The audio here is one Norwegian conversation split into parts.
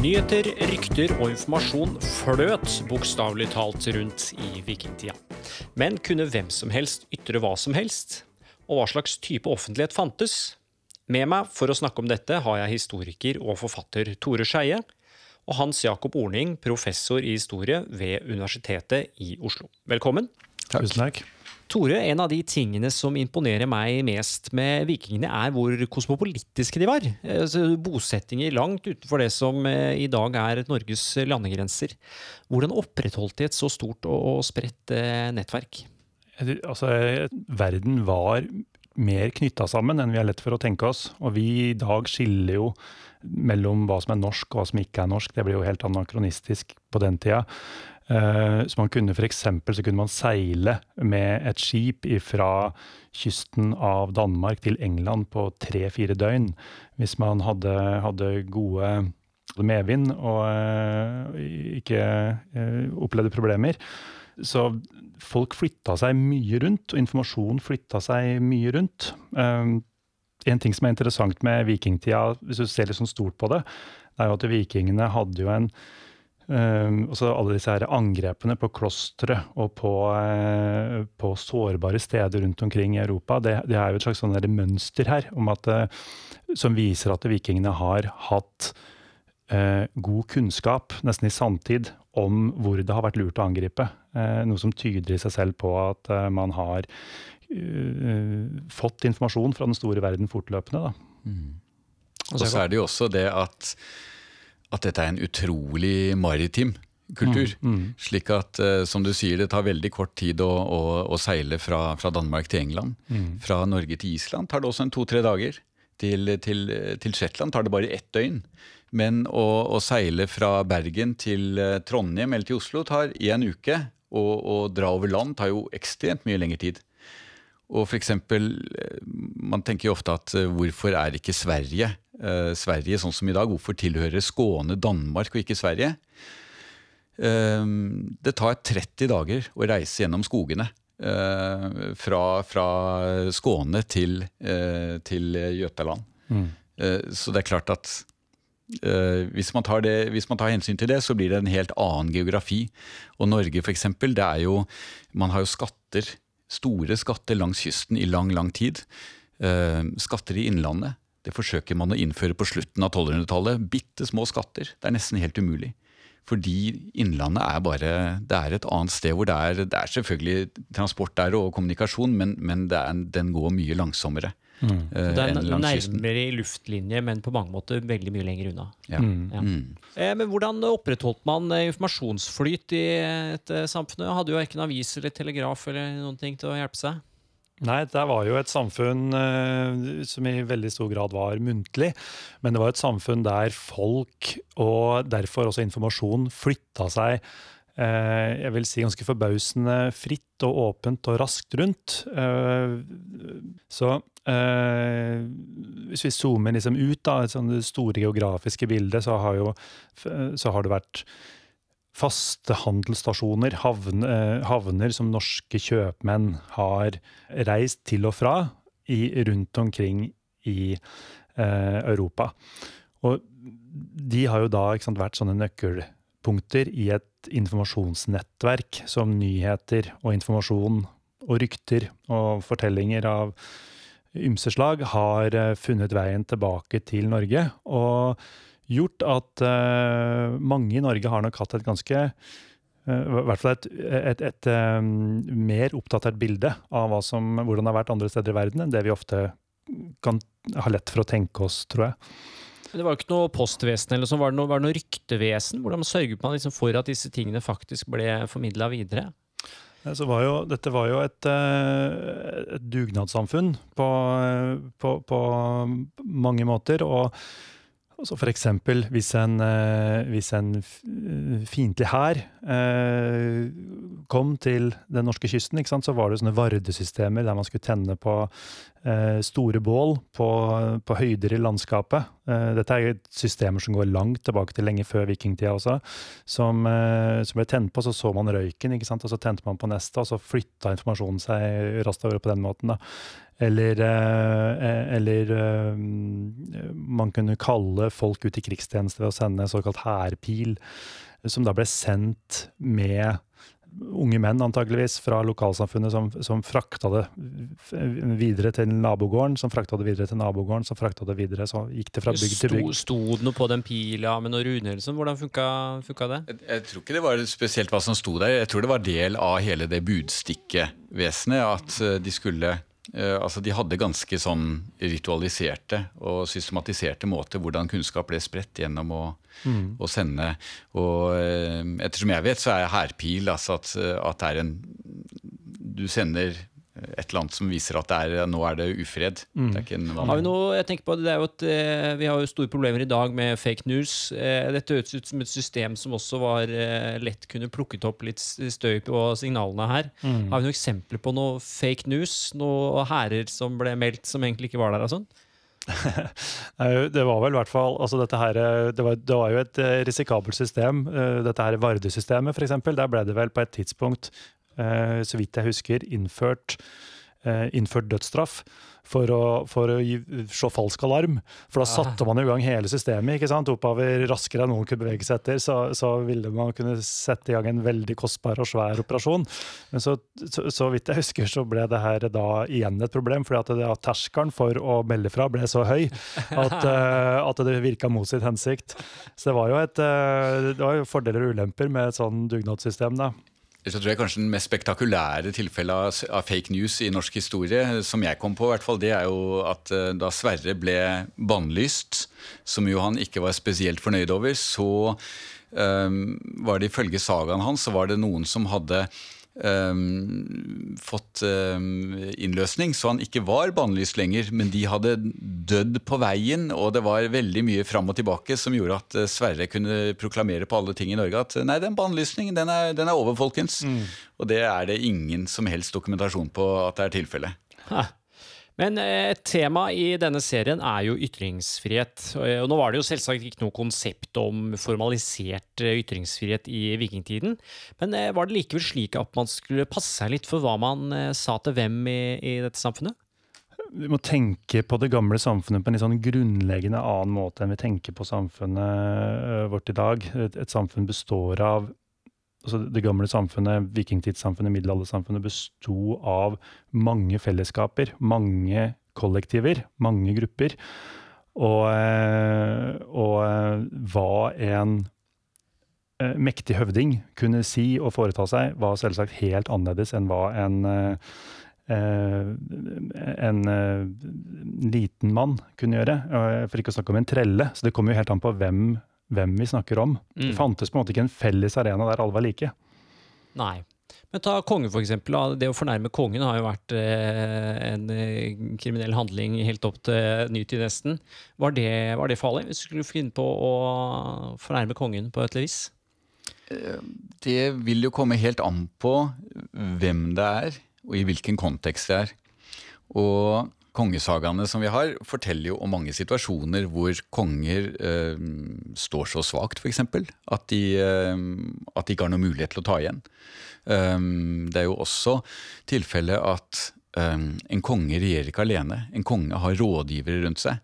Nyheter, rykter og informasjon fløt bokstavelig talt rundt i vikingtida. Men kunne hvem som helst ytre hva som helst? Og hva slags type offentlighet fantes? Med meg for å snakke om dette har jeg historiker og forfatter Tore Skeie, og Hans Jakob Orning, professor i historie ved Universitetet i Oslo. Velkommen. Tusen takk. Tore, en av de tingene som imponerer meg mest med vikingene, er hvor kosmopolitiske de var. Altså, bosettinger langt utenfor det som eh, i dag er Norges landegrenser. Hvordan opprettholdt de et så stort og spredt eh, nettverk? Altså, verden var mer knytta sammen enn vi er lett for å tenke oss. Og vi i dag skiller jo mellom hva som er norsk og hva som ikke er norsk. Det blir jo helt anakronistisk på den tida. Eh, så man kunne f.eks. så kunne man seile med et skip fra kysten av Danmark til England på tre-fire døgn. Hvis man hadde, hadde gode medvind og uh, ikke uh, opplevde problemer. Så folk flytta seg mye rundt, og informasjon flytta seg mye rundt. En ting som er interessant med vikingtida, hvis du ser litt sånn stort på det, det er jo at vikingene hadde jo en Um, og så alle disse her angrepene på klostre og på, uh, på, sårbare steder rundt omkring i Europa, det, det er jo et slags sånn mønster her at, uh, som viser at vikingene har hatt uh, god kunnskap, nesten i sanntid, om hvor det har vært lurt å angripe. noe som tyder i seg selv på at man har fått informasjon fra den store verden fortløpende. Mm. Og så er det jo også det at at dette er en utrolig maritim kultur. Mm, mm. Slik at, uh, som du sier, det tar veldig kort tid å, å, å seile fra, fra, Danmark til England. Mm. Fra Norge til Island tar det også en to-tre dager. Til, til, til, Shetland tar det bare ett døgn. Men å, å, seile fra Bergen til eh, Trondheim eller til Oslo tar én uke. Og å dra over land tar jo ekstremt mye lengre tid. Og for eksempel, eh, Man tenker jo ofte at hvorfor er ikke Sverige eh, Sverige sånn som i dag. Hvorfor tilhører Skåne Danmark og ikke Sverige? Eh, det tar 30 dager å reise gjennom skogene. Eh, fra, fra, Skåne til, eh, til Jøtaland. Mm. Eh, så det er klart at Uh, hvis, man det, hvis, man tar hensyn til det, så blir det en helt annen geografi. Og Norge, f.eks., det er jo Man har jo skatter, store skatter langs kysten i lang, lang tid. Skatter i Innlandet. Det forsøker man å innføre på slutten av 1200-tallet. Bitte små skatter. Det er nesten helt umulig. Fordi Innlandet er bare Det er et annet sted hvor det er, det er selvfølgelig transport der og kommunikasjon, men, men er, den går mye langsommere. Mm. Uh, det er nærmere i luftlinje, men på mange måter veldig mye lenger unna. Ja. Mm. Ja. Mm. Eh, men Hvordan opprettholdt man eh, informasjonsflyt i et eh, samfunn? Hadde jo ikke en avis eller telegraf eller noen ting til å hjelpe seg? Nei, det var jo et samfunn uh, som i veldig stor grad var muntlig. Men det var et samfunn der folk, og derfor også informasjon, flytta seg uh, jeg vil si ganske forbausende fritt og åpent og raskt rundt. Uh, så hvis vi zoomer liksom ut av det store geografiske bildet, så har, jo, så har det vært faste handelsstasjoner, havn, eh, havner som norske kjøpmenn har reist til og fra i, rundt omkring i eh, Europa. Og de har jo da sant, vært sånne nøkkelpunkter i et informasjonsnettverk som nyheter og informasjon og rykter og fortellinger av ymse slag har eh, funnet veien tilbake til Norge. og gjort at uh, mange i Norge har nok hatt et ganske uh, i hvert fall et, et, et um, mer oppdatert bilde av som, hvordan det har vært andre steder i verden, enn det vi ofte kan ha lett for å tenke oss, tror jeg. Men det var jo ikke noe postvesen eller sånn, var det noe, var det noe ryktevesen? Hvordan sørget man liksom for at disse tingene faktisk ble formidla videre? Var jo, dette var jo et, et dugnadssamfunn på, på, på, mange måter. og Altså F.eks. Hvis en, eh, hvis en fiendtlig hær eh, kom til den norske kysten, så var det sånne vardesystemer der man skulle tenne på eh, store bål på, på, høyder i landskapet. Eh, dette er systemer som går langt tilbake til lenge før vikingtida også. Som, eh, som ble tent på, så så man røyken, og så tente man på neste, og så flytta informasjonen seg raskt over på den måten. da. Eller, eh, eller eh, man kunne kalle folk ut i krigstjeneste ved å sende såkalt hærpil, som da ble sendt med unge menn antageligvis fra lokalsamfunnet som, som frakta det videre til nabogården, som frakta det videre til nabogården, som frakta det videre, så gikk det fra bygd til bygd. Sto det noe på den pila med noen runer? Hvordan funka, funka det? Jeg, jeg, tror ikke det var spesielt hva som sto der. Jeg tror det var del av hele det budstikkevesenet at eh, de skulle altså De hadde ganske sånn ritualiserte og systematiserte måter hvordan kunnskap ble spredt gjennom å, mm. å sende. Og uh, ettersom jeg vet, så er hærpil altså at, at, det er en Du sender et eller annet som viser at er, nå er det ufred. Mm. Det er har vi, noe, jeg tenker på, det er jo at, eh, vi har jo store problemer i dag med fake news. Eh, dette høres ut som et system som også var eh, lett kunne plukket opp litt støy på signalene her. Mm. Har vi noen eksempler på noe fake news? Noen hærer som ble meldt som egentlig ikke var der? og sånn? det var vel i hvert fall altså dette her, det var, det var jo et risikabelt system. Dette her Varde-systemet, f.eks. Der ble det vel på et tidspunkt Eh, så vidt jeg husker, innført, eh, innført dødsstraff for å, for å gi, slå falsk alarm. For da ah. satte man i gang hele systemet ikke sant? oppover raskere enn noen kunne bevege seg etter. Så, så, ville man kunne sette i gang en veldig kostbar og svær operasjon. Men så, så, så vidt jeg husker, så ble det her da igjen et problem. fordi at terskelen for å melde fra ble så høy at, uh, at det virka mot sitt hensikt. Så det var jo, et, uh, det var jo fordeler og ulemper med et sånn dugnadssystem. da. Så tror jeg kanskje Den mest spektakulære tilfellet av, fake news i norsk historie, som jeg kom på, i hvert fall, det er jo at uh, da Sverre ble bannlyst, som jo han ikke var spesielt fornøyd over, så um, var det ifølge sagaen hans så var det noen som hadde um, fått um, innløsning, så han ikke var bannlyst lenger. Men de hadde dødd på veien, og det var veldig mye fram og tilbake som gjorde at uh, Sverre kunne proklamere på alle ting i Norge at nei, den bannlysningen den er, den er over, folkens. Mm. Og det er det ingen som helst dokumentasjon på at det er tilfellet. Men eh, et tema i denne serien er jo ytringsfrihet. Og nå var det jo selvsagt ikke noe konsept om formalisert eh, ytringsfrihet i vikingtiden. Men eh, var det likevel slik at man skulle passe seg litt for hva man sa til hvem i, i dette samfunnet? Vi må tenke på det gamle samfunnet på en litt sånn grunnleggende annen måte enn vi tenker på samfunnet vårt i dag. Et, et samfunn består av altså Det gamle samfunnet, vikingtidssamfunnet, middelaldersamfunnet, besto av mange fellesskaper, mange kollektiver, mange grupper. Og, eh, og eh, hva en eh, mektig høvding kunne si og foreta seg, var selvsagt helt annerledes enn hva en en liten mann kunne gjøre, for ikke å snakke om en trelle. Så det kommer jo helt an på hvem hvem vi snakker om. Mm. Det fantes på en måte ikke en felles arena der alle var like. Nei. Men ta kongen, eksempel. Det å fornærme kongen har jo vært eh, en eh, kriminell handling helt opp til nytid, nesten. Var det, var det farlig, hvis du skulle finne på å fornærme kongen på et eller vis? Eh, det vil jo komme helt an på hvem det er, og i hvilken kontekst det er. Og Kongesagaene som vi har, forteller jo om mange situasjoner hvor konger eh, står så svakt, f.eks. At, eh, at de ikke har noen mulighet til å ta igjen. Um, det er jo også tilfellet at um, en konge regjerer ikke alene. En konge har rådgivere rundt seg.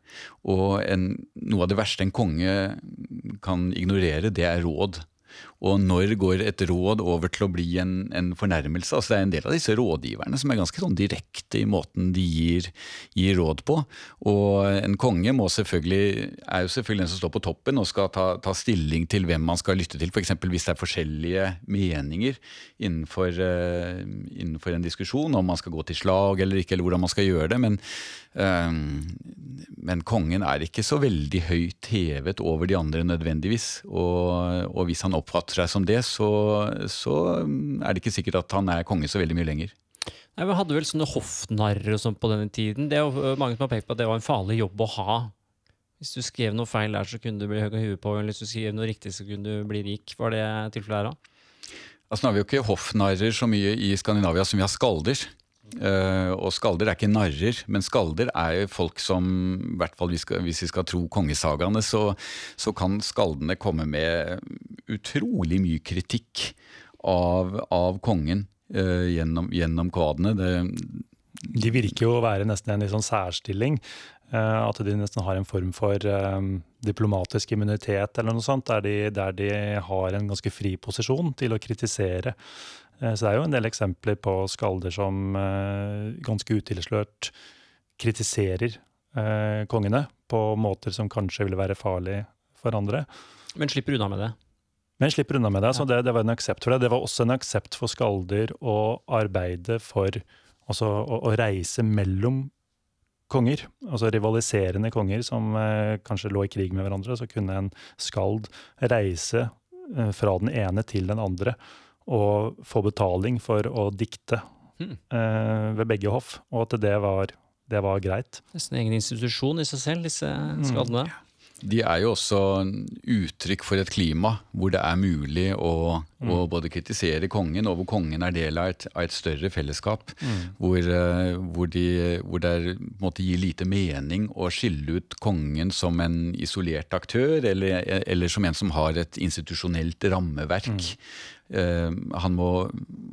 Og en, noe av det verste en konge kan ignorere, det er råd. Og når går et råd over til å bli en, en, fornærmelse? Altså Det er en del av disse rådgiverne som er ganske sånn direkte i måten de gir, gir råd på. Og en konge må selvfølgelig, er jo selvfølgelig den som står på toppen og skal ta, ta stilling til hvem man skal lytte til. F.eks. hvis det er forskjellige meninger innenfor, uh, innenfor, en diskusjon om man skal gå til slag eller ikke, eller hvordan man skal gjøre det. Men, uh, men kongen er ikke så veldig høyt hevet over de andre nødvendigvis. Og, og hvis han oppfatter oppfatter seg som det, så, så, er det ikke sikkert at han er konge så veldig mye lenger. Nei, Vi hadde vel sånne hoffnarrer og sånn på denne tiden. Det er jo mange som har pekt på at det var en farlig jobb å ha. Hvis du skrev noe feil der, så kunne du bli høy av huet på. Eller hvis du skrev noe riktig, så kunne du bli rik. Var det tilfellet her òg? Altså, nå har vi jo ikke hoffnarrer så mye i Skandinavia som vi har skalder. Uh, og skalder er ikke narrer, men skalder er jo folk som, i hvert fall hvis vi skal tro kongesagaene, så, så, kan skaldene komme med utrolig mye kritikk av, av kongen uh, gjennom, gjennom, kvadene. Det, de virker jo å være nesten en litt sånn særstilling. Uh, at de nesten har en form for diplomatisk immunitet eller noe sånt, der de, der de, har en ganske fri posisjon til å kritisere. Uh, så det er jo en del eksempler på skalder som uh, ganske utilslørt kritiserer kongene på måter som kanskje ville være farlig for andre. Men slipper unna med det? Men slipper unna med det. Så det, det, var en aksept for det. Det var også en aksept for skalder å arbeide for Altså å, å reise mellom konger, altså rivaliserende konger som eh, kanskje lå i krig med hverandre, så kunne en skald reise eh, fra den ene til den andre og få betaling for å dikte mm. eh, ved begge hoff, og at det var, det var greit. Nesten egen institusjon i seg selv, disse skadene. Mm. De er jo også uttrykk for et klima hvor det er mulig å, mm. å både kritisere kongen, og hvor kongen er del av et, av et større fellesskap. Mm. Hvor, uh, hvor, de, hvor, det måtte gi lite mening å skille ut kongen som en isolert aktør, eller, eller som en som har et institusjonelt rammeverk. Mm. Uh, han, må,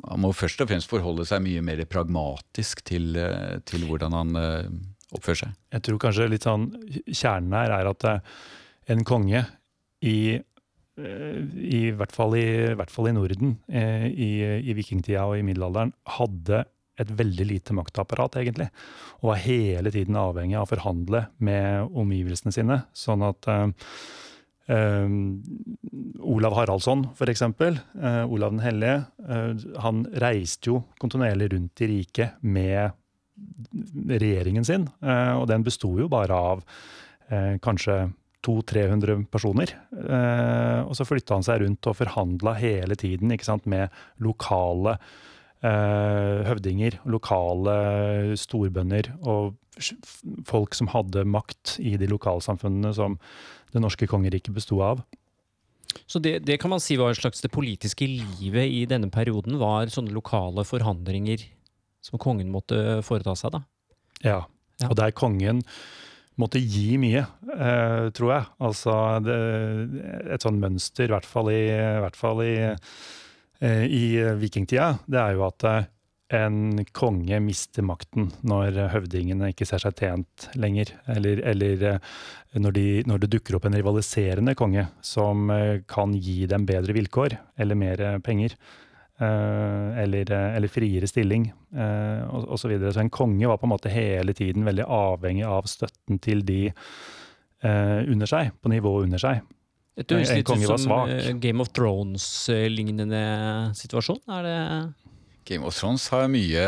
han, må, først og fremst forholde seg mye mer pragmatisk til, uh, til hvordan han oppfører seg. Jeg tror kanskje litt sånn kjernen her er at eh, en konge i eh, i hvert fall i, hvert fall i Norden eh, i, i vikingtida og i middelalderen hadde et veldig lite maktapparat, egentlig. Og var hele tiden avhengig av å forhandle med omgivelsene sine. Sånn at uh, Olav Haraldsson, eksempel, uh, Olav den hellige, han reiste jo kontinuerlig rundt i riket med regjeringen sin. Eh, og den besto jo bare av eh, kanskje 200-300 personer. Eh, og så flytta han seg rundt og forhandla hele tiden sant, med lokale høvdinger, lokale storbønder og folk som hadde makt i de lokalsamfunnene som det norske kongeriket besto av. Så det, det, kan man si var et slags det politiske livet i denne perioden, var sånne lokale forhandlinger som kongen måtte foreta seg, da. Ja, ja. og der kongen måtte gi mye, eh, tror jeg. Altså det, et sånn mønster, i hvert fall i, hvert fall i, eh, i vikingtida, det er jo at eh, en konge mister makten når høvdingene ikke ser seg tjent lenger. Eller, eller eh, når, de, når, det dukker opp en rivaliserende konge som eh, kan gi dem bedre vilkår eller mer penger. Eh, eller, eh, eller, friere stilling eh, osv. Så, videre. så en konge var på en måte hele tiden veldig avhengig av støtten til de under seg, på nivået under seg. Dette høres litt ut som Game of Thrones-lignende situasjon. Er det Game of Thrones har mye,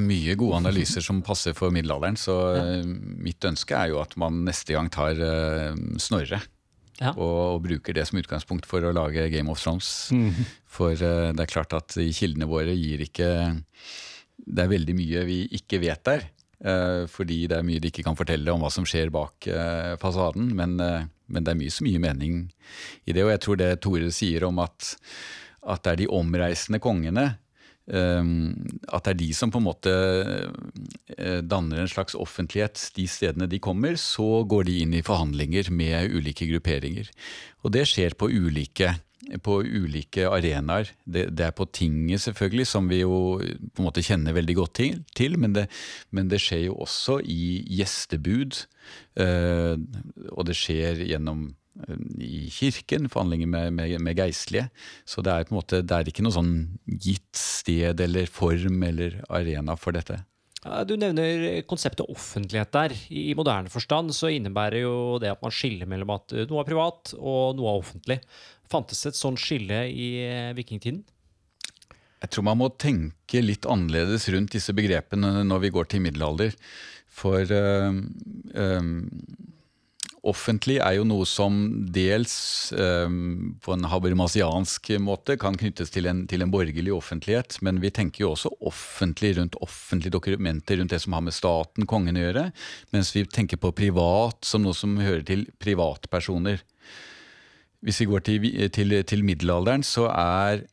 mye, gode analyser som passer for middelalderen, så ja. mitt ønske er jo at man neste gang tar Snorre ja. og, og, bruker det som utgangspunkt for å lage Game of Thrones. Mm. For uh, det er klart at kildene våre gir ikke Det er veldig mye vi ikke vet der. Uh, fordi det er mye de ikke kan fortelle om hva som skjer bak uh, fasaden. Men, men, det er mye så mye mening i det. Og jeg tror det Tore sier om at, at det er de omreisende kongene at det er de som på en måte eh, danner en slags offentlighet de stedene de kommer, så går de inn i forhandlinger med ulike grupperinger. Og det skjer på ulike, ulike arenaer. Det, det, er på tinget, selvfølgelig, som vi jo på en måte kjenner veldig godt til, til men, det, men, det, skjer jo også i gjestebud. Eh, og det skjer gjennom i kirken, forhandlinger med, med, med geistlige. Så det er på en måte, det er ikke noe sånn gitt sted eller form eller arena for dette. Du nevner konseptet offentlighet der. I moderne forstand så innebærer jo det at man skiller mellom at noe er privat og noe er offentlig. Fantes det et sånt skille i eh, vikingtiden? Jeg tror man må tenke litt annerledes rundt disse begrepene når vi går til middelalder. For øh, øh, offentlig er jo noe som dels um, på en habermasiansk måte kan knyttes til en, til en, borgerlig offentlighet, men vi tenker jo også offentlig rundt offentlige dokumenter rundt det som har med staten, kongen, å gjøre, mens vi tenker på privat som noe som hører til privatpersoner. Hvis vi går til, til, til middelalderen, så er,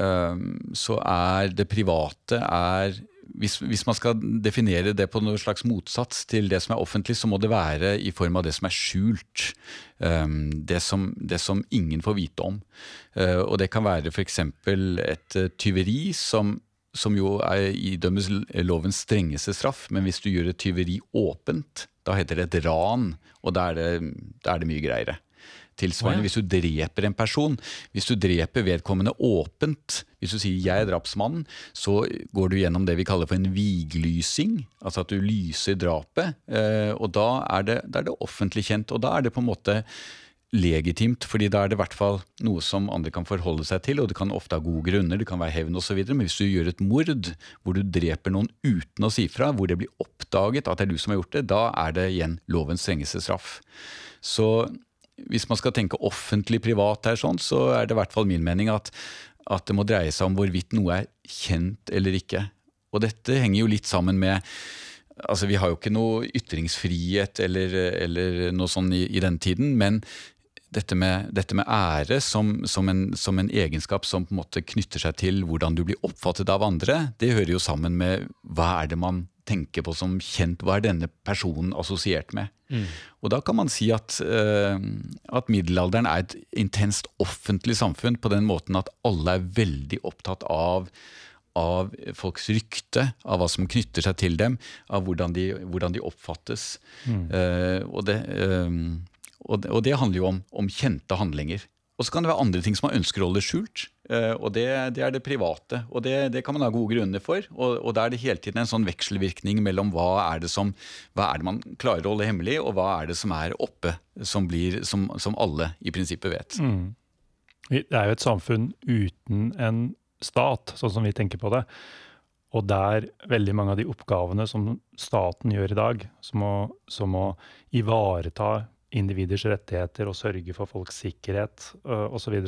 um, så er det private er hvis, hvis, man skal definere det på noen slags motsats til det som er offentlig, så må det være i form av det som er skjult. Um, det, som, det, som, ingen får vite om. Uh, og det kan være f.eks. et uh, tyveri som, som jo er, idømmes lovens strengeste straff. Men hvis du gjør et tyveri åpent, da heter det et ran, og da er det, da er det mye greiere. Tilsvarende hvis du dreper en person. Hvis du dreper vedkommende åpent, hvis du sier 'jeg er drapsmannen', så går du gjennom det vi kaller for en viglysing. Altså at du lyser drapet. Eh, og da er det, da er det offentlig kjent. Og da er det på en måte legitimt, fordi da er det i hvert fall noe som andre kan forholde seg til, og det kan ofte ha gode grunner, det kan være hevn osv. Men hvis du gjør et mord hvor du dreper noen uten å si fra, hvor det blir oppdaget at det er du som har gjort det, da er det igjen lovens strengeste straff. Så hvis man skal tenke offentlig privat her, sånn, så er det i hvert fall min mening at, at det må dreie seg om hvorvidt noe er kjent eller ikke. Og dette henger jo litt sammen med altså Vi har jo ikke noe ytringsfrihet eller, eller noe sånn i, i den tiden, men dette med, dette med ære som, som, en, som, en, egenskap som på en måte knytter seg til hvordan du blir oppfattet av andre, det hører jo sammen med hva er det man tenker på som kjent, hva er denne personen assosiert med? Mm. Og da kan man si at, uh, at, middelalderen er et intenst offentlig samfunn på den måten at alle er veldig opptatt av av folks rykte, av hva som knytter seg til dem, av hvordan de, hvordan de oppfattes. Mm. Uh, og det, um, og det, og det handler jo om, om, kjente handlinger. Og så kan det være andre ting som man ønsker å holde skjult. Uh, og det, det, er det private. Og det, det, kan man ha gode grunner for. Og, og da er det hele tiden en sånn vekselvirkning mellom hva er, det som, hva er det man klarer å holde hemmelig, og hva er det som er oppe, som, blir, som, som alle i prinsippet vet. Mm. Det er jo et samfunn uten en stat, sånn som vi tenker på det. Og der veldig mange av de oppgavene som staten gjør i dag, som å, som å ivareta individers rettigheter og sørge for folks sikkerhet osv.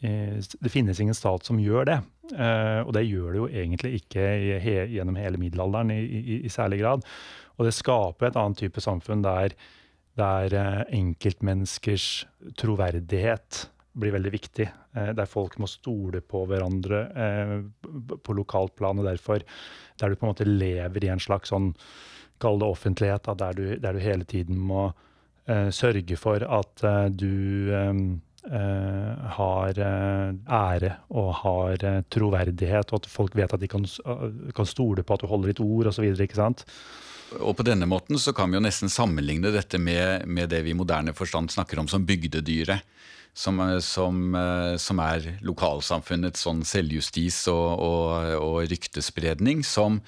Det finnes ingen stat som gjør det. Uh, og det gjør det jo egentlig ikke gjennom hele middelalderen i, i, i, særlig grad. Og det skaper et annet type samfunn der, der uh, enkeltmenneskers troverdighet blir veldig viktig. Der folk må stole på hverandre på lokalt plan. Og derfor der du på en måte lever i en slags sånn, kall det offentlighet, der du, der du hele tiden må sørge for at du har ære og har troverdighet, og at folk vet at de kan, kan stole på at du holder ditt ord osv. Og på denne måten så kan vi jo nesten sammenligne dette med, med det vi i moderne forstand snakker om som bygdedyret. Som, som, som er lokalsamfunnets sånn selvjustis og, og, og ryktespredning. Som,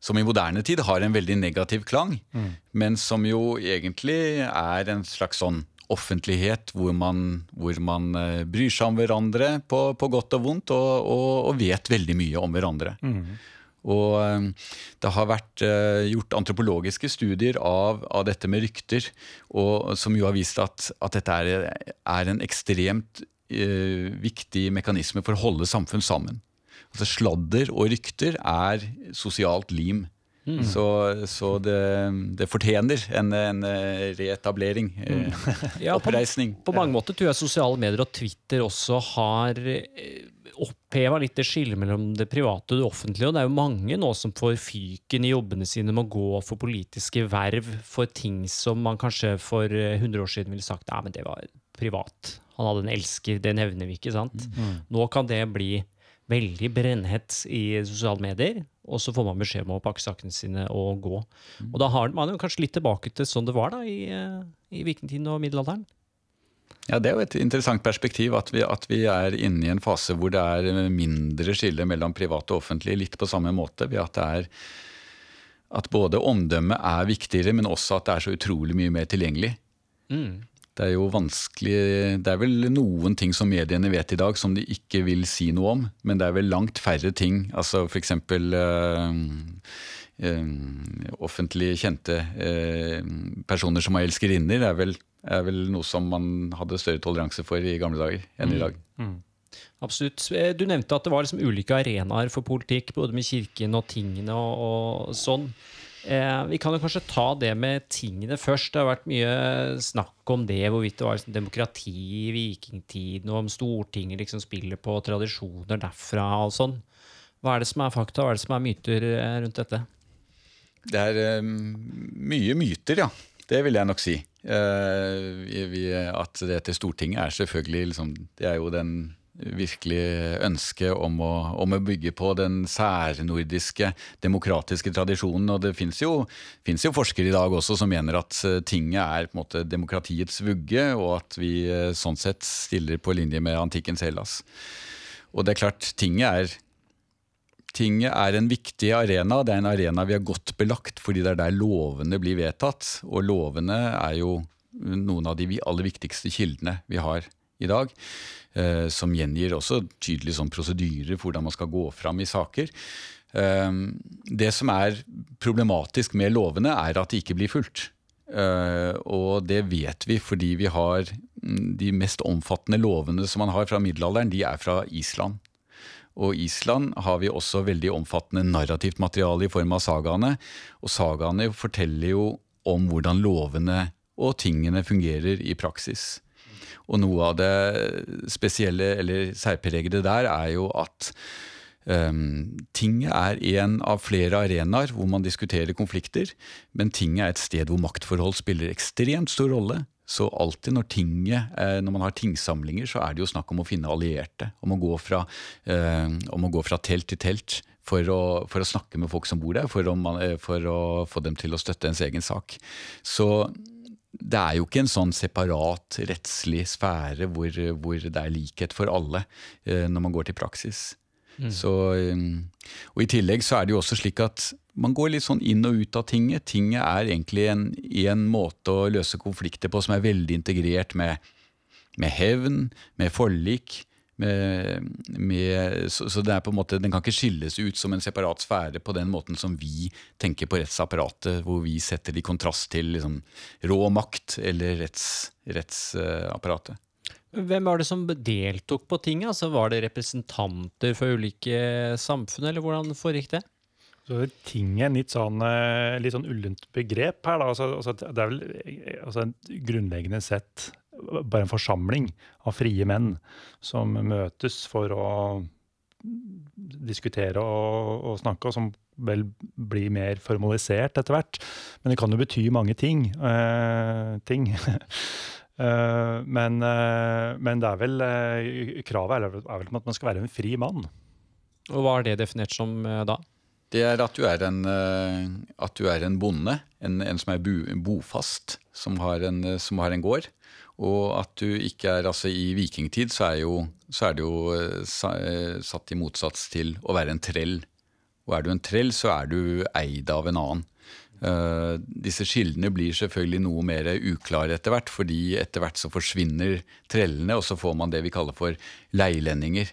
som i moderne tid har en veldig negativ klang, mm. men som jo egentlig er en slags sånn offentlighet hvor man, hvor man uh, bryr seg om hverandre på, på godt og vondt, og, og, og, vet veldig mye om hverandre. Mm. Og um, det har vært uh, gjort antropologiske studier av, av, dette med rykter, og, som jo har vist at, at dette er, er en ekstremt uh, viktig mekanisme for å holde samfunn sammen. Altså Sladder og rykter er sosialt lim. Mm. Så, så det, det, fortjener en, en reetablering. Mm. ja, oppreisning. På, på, mange måter tror jeg sosiale medier og Twitter også har eh, oppheva litt det skillet mellom det private og det offentlige. Og det er jo mange nå som får fyken i jobbene sine med å gå for politiske verv for ting som man kanskje for 100 eh, år siden ville sagt nei, men det var privat. Han hadde en elsker, det nevner vi ikke. sant? Mm. Nå kan det bli veldig brennhett i sosiale medier. Og så får man beskjed om å pakke sakene sine og gå. Mm. Og da har man jo kanskje litt tilbake til sånn det var da i, eh, i vikingtiden og middelalderen. Ja, Det er jo et interessant perspektiv at vi, at vi, er inne i en fase hvor det er mindre skille mellom privat og offentlig, litt på samme måte. ved at det er at både omdømmet er viktigere, men også at det er så utrolig mye mer tilgjengelig. Mm. Det er jo vanskelig Det er vel noen ting som mediene vet i dag som de ikke vil si noe om, men det er vel langt færre ting. Altså f.eks. Uh, uh, offentlig kjente uh, personer som har elskerinner, er vel, er vel noe som man hadde større toleranse for i gamle dager enn i mm. dag. Mm. Absolutt. Eh, du nevnte at det var liksom ulike arenaer for politikk, både med kirken og tingene og, og sånn. Eh, vi kan jo kanskje ta det med tingene først. Det har vært mye snakk om det, hvorvidt det var liksom demokrati i vikingtiden, og om Stortinget liksom spiller på tradisjoner derfra og sånn. Hva er det som er fakta, hva er det som er myter eh, rundt dette? Det er um, mye myter, ja. Det vil jeg nok si. Uh, vi, at det til Stortinget er selvfølgelig liksom, Det er jo den virkelig ønske om å, om å bygge på den særnordiske demokratiske tradisjonen. Og det fins jo, jo forskere i dag også som mener at eh, tinget er på en måte demokratiets vugge, og at vi eh, sånn sett stiller på linje med antikkens Hellas. Og det er klart, tinget er Tinget er en viktig arena. Det er en arena vi har godt belagt fordi det er der lovene blir vedtatt. Og lovene er jo noen av de aller viktigste kildene vi har i dag. Eh, som gjengir også tydelig sånn prosedyrer for hvordan man skal gå fram i saker. Eh, det som er problematisk med lovene, er at de ikke blir fulgt. Eh, og det vet vi fordi vi har mm, de mest omfattende lovene som man har fra middelalderen, de er fra Island. Og Island har vi også veldig omfattende narrativt materiale i form av sagaene. Og sagaene forteller jo om hvordan lovene og tingene fungerer i praksis. Og noe av det spesielle eller særpregede der er jo at um, tinget er en av flere arenaer hvor man diskuterer konflikter, men tinget er et sted hvor maktforhold spiller ekstremt stor rolle. Så alltid når, tinget, eh, når man har tingsamlinger, så er det jo snakk om å finne allierte. Om å gå fra, um, å gå fra telt til telt for å, for å, snakke med folk som bor der, for å, eh, for å få dem til å støtte ens egen sak. Så det er jo ikke en sånn separat rettslig sfære hvor, hvor det er likhet for alle eh, når man går til praksis. Mm. Så, eh, og I tillegg så er det jo også slik at man går litt sånn inn og ut av tinget. Tinget er egentlig en, en måte å løse konflikter på som er veldig integrert med, med hevn, med forlik, med, med, så, så, det er på en måte, Den kan ikke skilles ut som en separat sfære på den måten som vi tenker på rettsapparatet, hvor vi setter det i kontrast til liksom, rå makt eller retts, rettsapparatet. Hvem var det som deltok på tinget? Altså, var det representanter for ulike samfunn, eller hvordan foregikk det? Så Tinget er litt sånn, eh, litt sånn ullent begrep her. Da. Altså, altså, det er vel eh, altså, grunnleggende sett bare en forsamling av frie menn som møtes for å diskutere og, og snakke, og som vel blir mer formalisert etter hvert. Men det kan jo bety mange ting. Eh, ting. eh, men, eh, men, det er vel eh, kravet er er vel at man skal være en fri mann. Og Hva er det definert som eh, da? Det er at du er en, eh, at du er en bonde, en, en som er bofast, som har en, som har en gård. Og at du ikke er altså I vikingtid så er, jo, så er det jo eh, eh, satt i motsats til å være en trell. Og er du en trell, så er du eid av en annen. Uh, disse skillene blir selvfølgelig noe mer uklare etter hvert, fordi etter hvert så forsvinner trellene, og så får man det vi kaller for leilendinger.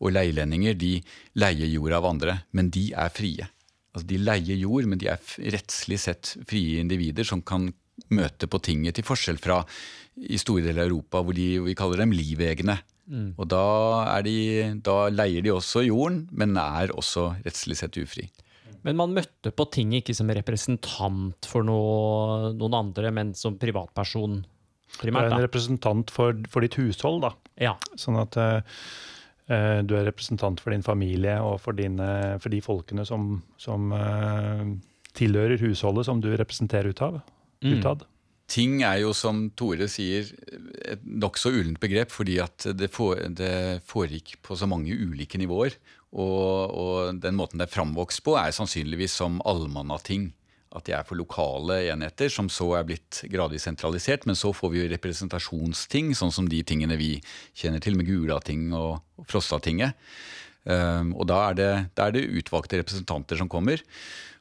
Og leilendinger de leier jord av andre, men de er frie. Altså De leier jord, men de er rettslig sett frie individer som kan møte på tinget, til forskjell fra i store deler av Europa hvor de, vi kaller dem livegne. Mm. Og da, de, da, leier de også jorden, men er også rettslig sett ufri. Men man møtte på ting ikke som representant for noe, noen andre, men som privatperson? Primært, Du er en representant for, for, ditt hushold, da. Ja. Sånn at uh, du er representant for din familie og for, dine, for de folkene som, som uh, tilhører husholdet som du representerer utad. Mm. Ting er jo, som Tore sier, et nokså ullent begrep, fordi at det, for, det, foregikk på så mange ulike nivåer. Og, og den måten det er framvokst på, er sannsynligvis som allmannating. At de er for lokale enheter, som så er blitt gradvis sentralisert. Men så får vi jo representasjonsting, sånn som de tingene vi kjenner til, med Gulating og Frostatinget. Um, og da er, det, da er det utvalgte representanter som kommer.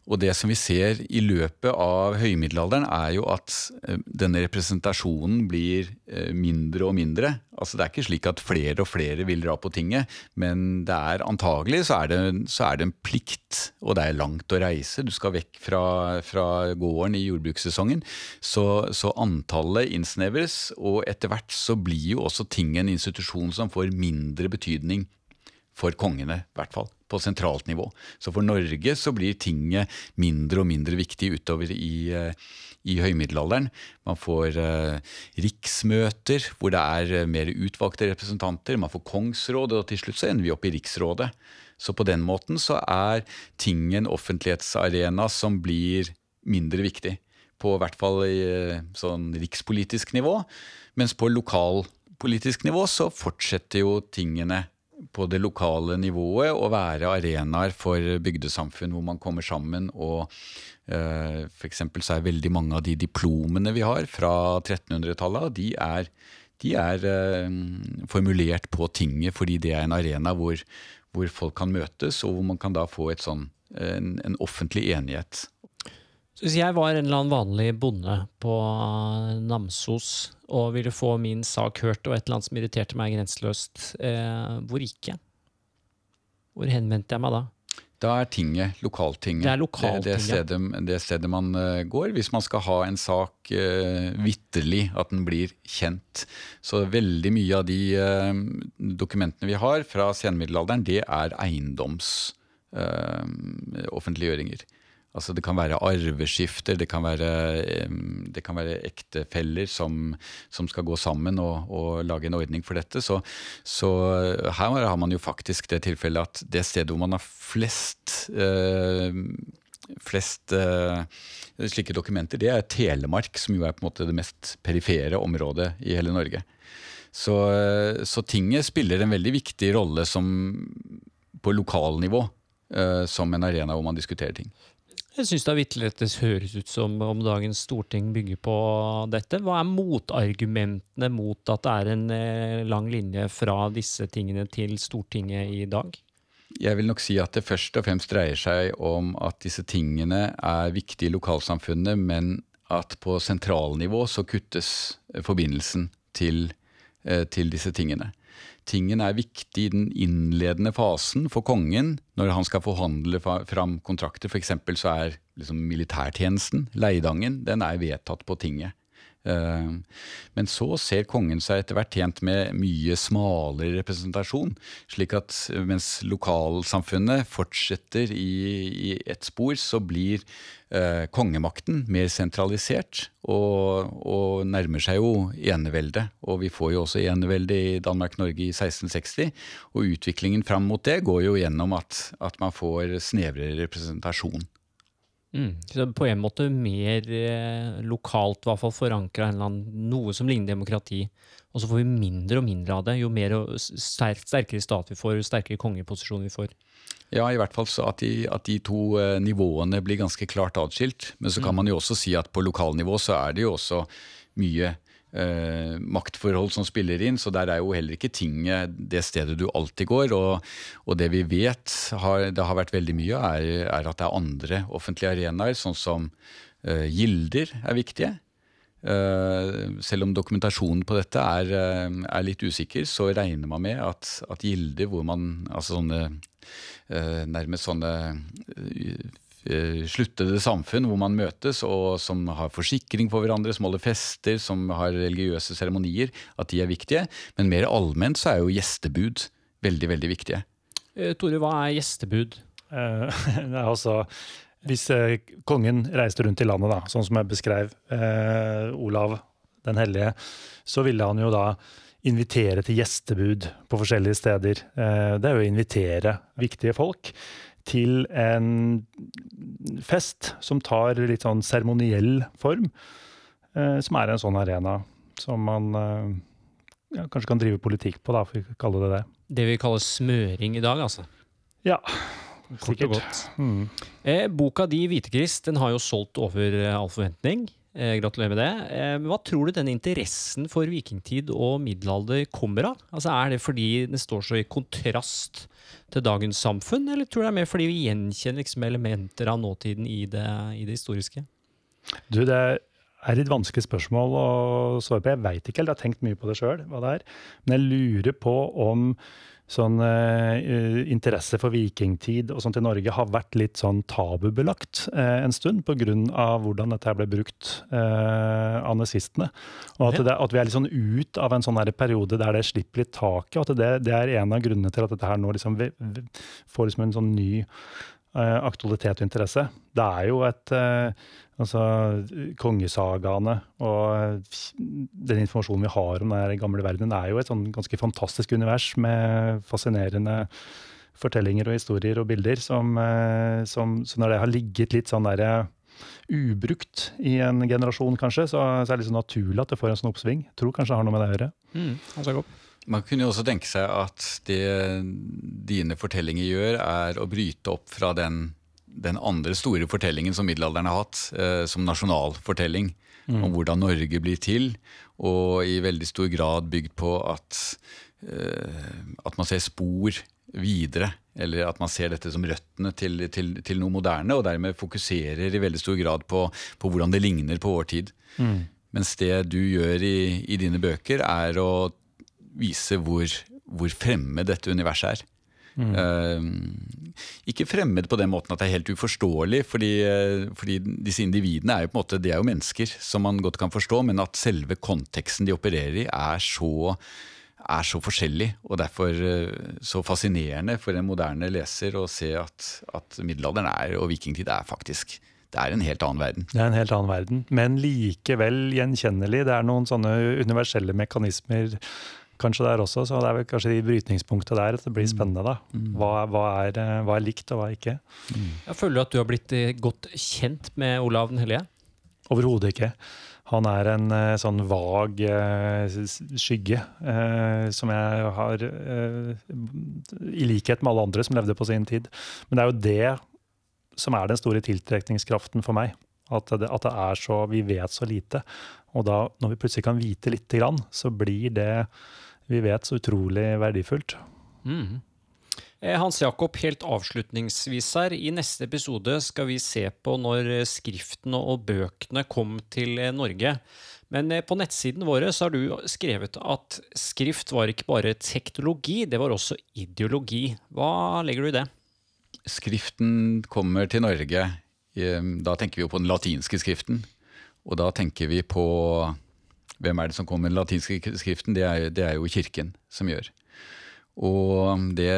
Og det som vi ser i løpet av høymiddelalderen, er jo at eh, denne representasjonen blir eh, mindre og mindre. Altså Det er ikke slik at flere og flere vil dra på tinget, men det er antagelig så er det, så er det en plikt, og det er langt å reise. Du skal vekk fra, fra gården i jordbrukssesongen. Så, så antallet innsnevres, og etter hvert så blir jo også tinget en institusjon som får mindre betydning for kongene, i hvert fall på sentralt nivå. Så for Norge så blir tinget mindre og mindre viktig utover i, eh, i høymiddelalderen. Man får eh, riksmøter hvor det er eh, mer utvalgte representanter. Man får kongsråd, og til slutt så ender vi opp i Riksrådet. Så på den måten så er tinget en offentlighetsarena som blir mindre viktig. På hvert fall i sånn rikspolitisk nivå. Mens på lokalpolitisk nivå så fortsetter jo tingene på det lokale nivået og være arenaer for bygdesamfunn hvor man kommer sammen og eh, F.eks. så er veldig mange av de diplomene vi har fra 1300-tallet, de er, de er eh, formulert på tinget fordi det er en arena hvor, hvor, folk kan møtes, og hvor man kan da få sånn, en, en offentlig enighet så hvis jeg var en eller annen vanlig bonde på Namsos og ville få min sak hørt, og et eller annet som irriterte meg grenseløst, eh, hvor gikk jeg? Hvor henvendte jeg meg da? Da er tinget, lokaltinget, det, er lokaltinget. det, det, stedet, det stedet, man uh, går hvis man skal ha en sak uh, vitterlig, at den blir kjent. Så veldig mye av de uh, dokumentene vi har fra senmiddelalderen, det er eiendomsoffentliggjøringer. Uh, Altså det kan være arveskifter, det kan være, det kan være ektefeller som, som, skal gå sammen og, og, lage en ordning for dette. Så, så, her har man jo faktisk det tilfellet at det stedet hvor man har flest eh, flest eh, slike dokumenter, det er Telemark, som jo er på en måte det mest perifere området i hele Norge. Så, så tinget spiller en veldig viktig rolle som, på lokalnivå eh, som en arena hvor man diskuterer ting. Jeg syns er vitterlig det høres ut som om dagens storting bygger på dette. Hva er motargumentene mot at det er en eh, lang linje fra disse tingene til Stortinget i dag? Jeg vil nok si at det først og fremst dreier seg om at disse tingene er viktige i lokalsamfunnet, men at på sentralnivå så kuttes forbindelsen til, eh, til disse tingene tingen er viktig i den innledende fasen for kongen når han skal forhandle fram kontrakter. F.eks. så er liksom militærtjenesten, Leidangen, den er vedtatt på tinget. Eh, men så ser kongen seg etter hvert tjent med mye smalere representasjon. slik at mens lokalsamfunnet fortsetter i, i ett spor, så blir eh, kongemakten mer sentralisert og, og, nærmer seg jo eneveldet. Og vi får jo også enevelde i Danmark-Norge i 1660. Og utviklingen fram mot det går jo gjennom at, at man får snevrere representasjon. Mm. Så på en måte mer eh, lokalt, i hvert fall forankra noe som ligner demokrati. Og så får vi mindre og mindre av det jo mer og sterkere stat vi får, jo sterkere kongeposisjon vi får. Ja, i hvert fall så at de, at de to eh, nivåene blir ganske klart atskilt. Men så kan mm. man jo også si at på lokalnivå så er det jo også mye eh, maktforhold som spiller inn, så der er jo heller ikke tinget det stedet du alltid går. Og, og det vi vet har, det har vært veldig mye, er, er, at det er andre offentlige arenaer, sånn som eh, gilder er viktige. Uh, selv om dokumentasjonen på dette er, uh, er, litt usikker, så regner man med at, at gilder hvor man Altså sånne uh, nærmest sånne sluttede samfunn hvor man møtes, og som har forsikring for hverandre, som holder fester, som har religiøse seremonier, at de er viktige. Men mer allment så er jo gjestebud veldig, veldig viktige. Eh, Tore, hva er gjestebud? Eh, det er altså hvis kongen reiste rundt i landet, da, sånn som jeg beskrev, eh, Olav den hellige, så ville han jo da invitere til gjestebud på forskjellige steder. Eh, det er jo å invitere viktige folk til en fest som tar litt sånn seremoniell form. Eh, som er en sånn arena som man eh, ja, kanskje kan drive politikk på, da, for å kalle det det. Det vi kaller smøring i dag, altså? Ja. Kort og godt. Mm. Eh, boka di, 'Hvitekrist', den har jo solgt over eh, all forventning. Eh, gratulerer med det. Eh, hva tror du denne interessen for vikingtid og middelalder kommer av? Altså Er det fordi den står så i kontrast til dagens samfunn, eller tror du det er mer fordi vi gjenkjenner liksom elementer av nåtiden i det, i det historiske? Du, det er et vanskelig spørsmål å svare på. Jeg veit ikke helt, jeg har tenkt mye på det sjøl. Men jeg lurer på om sånn uh, interesse for vikingtid og sånt i Norge har vært litt sånn tabubelagt uh, en stund pga. hvordan dette ble brukt uh, av nazistene. Og at, det, at, vi er litt sånn ut av en sånn periode der det slipper litt taket. Og at det, det, er en av grunnene til at dette her nå liksom vi, vi får liksom en sånn ny aktualitet og interesse. Det er jo et Altså kongesagaene og den informasjonen vi har om den gamle verdenen, er jo et sånn ganske fantastisk univers med fascinerende fortellinger og historier og bilder som, eh, som Så når det har ligget litt sånn derre ubrukt i en generasjon, kanskje. Så, så er det liksom naturlig at det får en sånn oppsving. Tror kanskje det har noe med det å gjøre. Mm, Man kunne jo også tenke seg at det dine fortellinger gjør, er å bryte opp fra den, den andre store fortellingen som middelalderen har hatt, eh, som nasjonalfortelling. Mm. Om hvordan Norge blir til, og i veldig stor grad bygd på at, eh, at man ser spor videre. Eller at man ser dette som røttene til, til, til, noe moderne, og dermed fokuserer i veldig stor grad på, på hvordan det ligner på vår tid. Mm. Mens det du gjør i, i, dine bøker, er å vise hvor, hvor fremme dette universet er. Mm. Uh, ikke fremmed på den måten at det er helt uforståelig, fordi, uh, fordi, disse individene er jo på en måte, de er jo mennesker som man godt kan forstå, men at selve konteksten de opererer i, er så er så forskjellig, og derfor eh, så fascinerende for en moderne leser å se at, at middelalderen er, og vikingtid er faktisk det er en helt annen verden. Det er en helt annen verden, men likevel gjenkjennelig. Det er noen sånne universelle mekanismer kanskje der også, så det er vel kanskje de brytningspunktet der at det blir mm. spennende. da. Mm. Hva, hva, er, eh, hva er, likt, og hva er ikke? Mm. Jeg føler at du har blitt eh, godt kjent med Olav den hellige? Overhodet ikke. Han er en eh, sånn vag eh, skygge eh, som jeg har I likhet med alle andre som levde på sin tid. Men det er jo det som er den store tiltrekningskraften for meg. At det, at det er så Vi vet så lite. Og da, når vi plutselig kan vite lite grann, så blir det vi vet, så utrolig verdifullt. Mm. Eh, Hans Jakob, helt avslutningsvis her. I neste episode skal vi se på når skriftene og bøkene kom til eh, Norge. Men eh, på nettsiden våre så har du skrevet at skrift var ikke bare teknologi, det var også ideologi. Hva legger du i det? Skriften kommer til Norge. Da tenker vi jo på den latinske skriften. Og da tenker vi på Hvem er det som kommer med den latinske skriften? Det er, det er jo Kirken som gjør. Og det,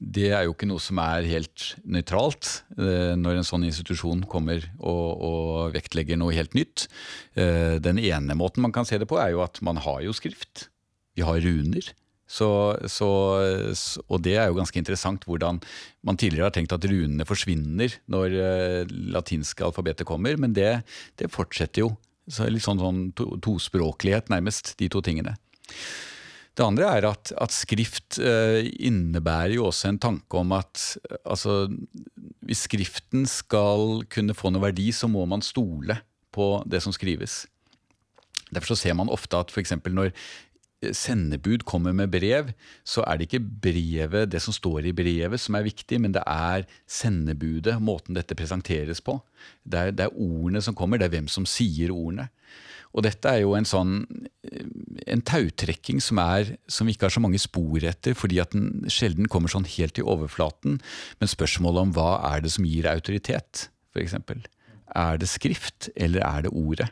det, er jo ikke noe som er helt nøytralt eh, når en sånn institusjon kommer og, og, vektlegger noe helt nytt. Eh, den ene måten man kan se det på, er jo at man har jo skrift. Vi har runer. Så, så, og det er jo ganske interessant hvordan man tidligere har tenkt at runene forsvinner når uh, latinske alfabetet kommer, men det, det fortsetter jo. Så litt sånn, sånn to, tospråklighet, nærmest, de to tingene. Det andre er at, at skrift eh, innebærer jo også en tanke om at altså, hvis skriften skal kunne få noe verdi, så må man stole på det som skrives. Derfor så ser man ofte at f.eks. når sendebud kommer med brev, så er det ikke brevet, det som står i brevet, som er viktig, men det er sendebudet, måten dette presenteres på. Det er, det er ordene som kommer, det er hvem som sier ordene. Og dette er jo en sånn en tautrekking som, er, som vi ikke har så mange spor etter, fordi at den sjelden kommer sånn helt til overflaten. Men spørsmålet om hva er det som gir autoritet, f.eks. Er det skrift, eller er det ordet?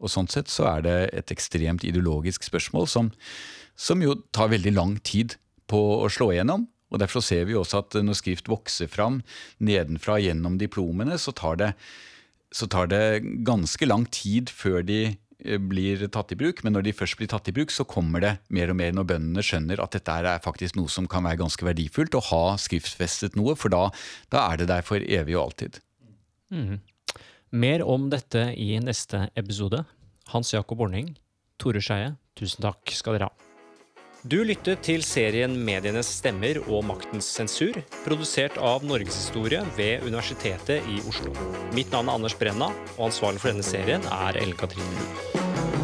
Og Sånn sett så er det et ekstremt ideologisk spørsmål som, som jo tar veldig lang tid på å slå igjennom. Og Derfor ser vi også at når skrift vokser fram nedenfra gjennom diplomene, så tar det, så tar det ganske lang tid før de Eh, blir tatt i bruk, men når de først blir tatt i bruk, så kommer det mer og mer når bøndene skjønner at dette er faktisk noe som kan være ganske verdifullt, å ha skriftfestet noe, for da, da er det der for evig og alltid. Mm. Mer om dette i neste episode. Hans Jakob Orning, Tore Skeie, tusen takk skal dere ha. Du lyttet til serien Medienes stemmer og maktens sensur, produsert av Norgeshistorie ved Universitetet i Oslo. Mitt navn er Anders Brenna, og ansvarlig for denne serien er Ellen Katrine Lund.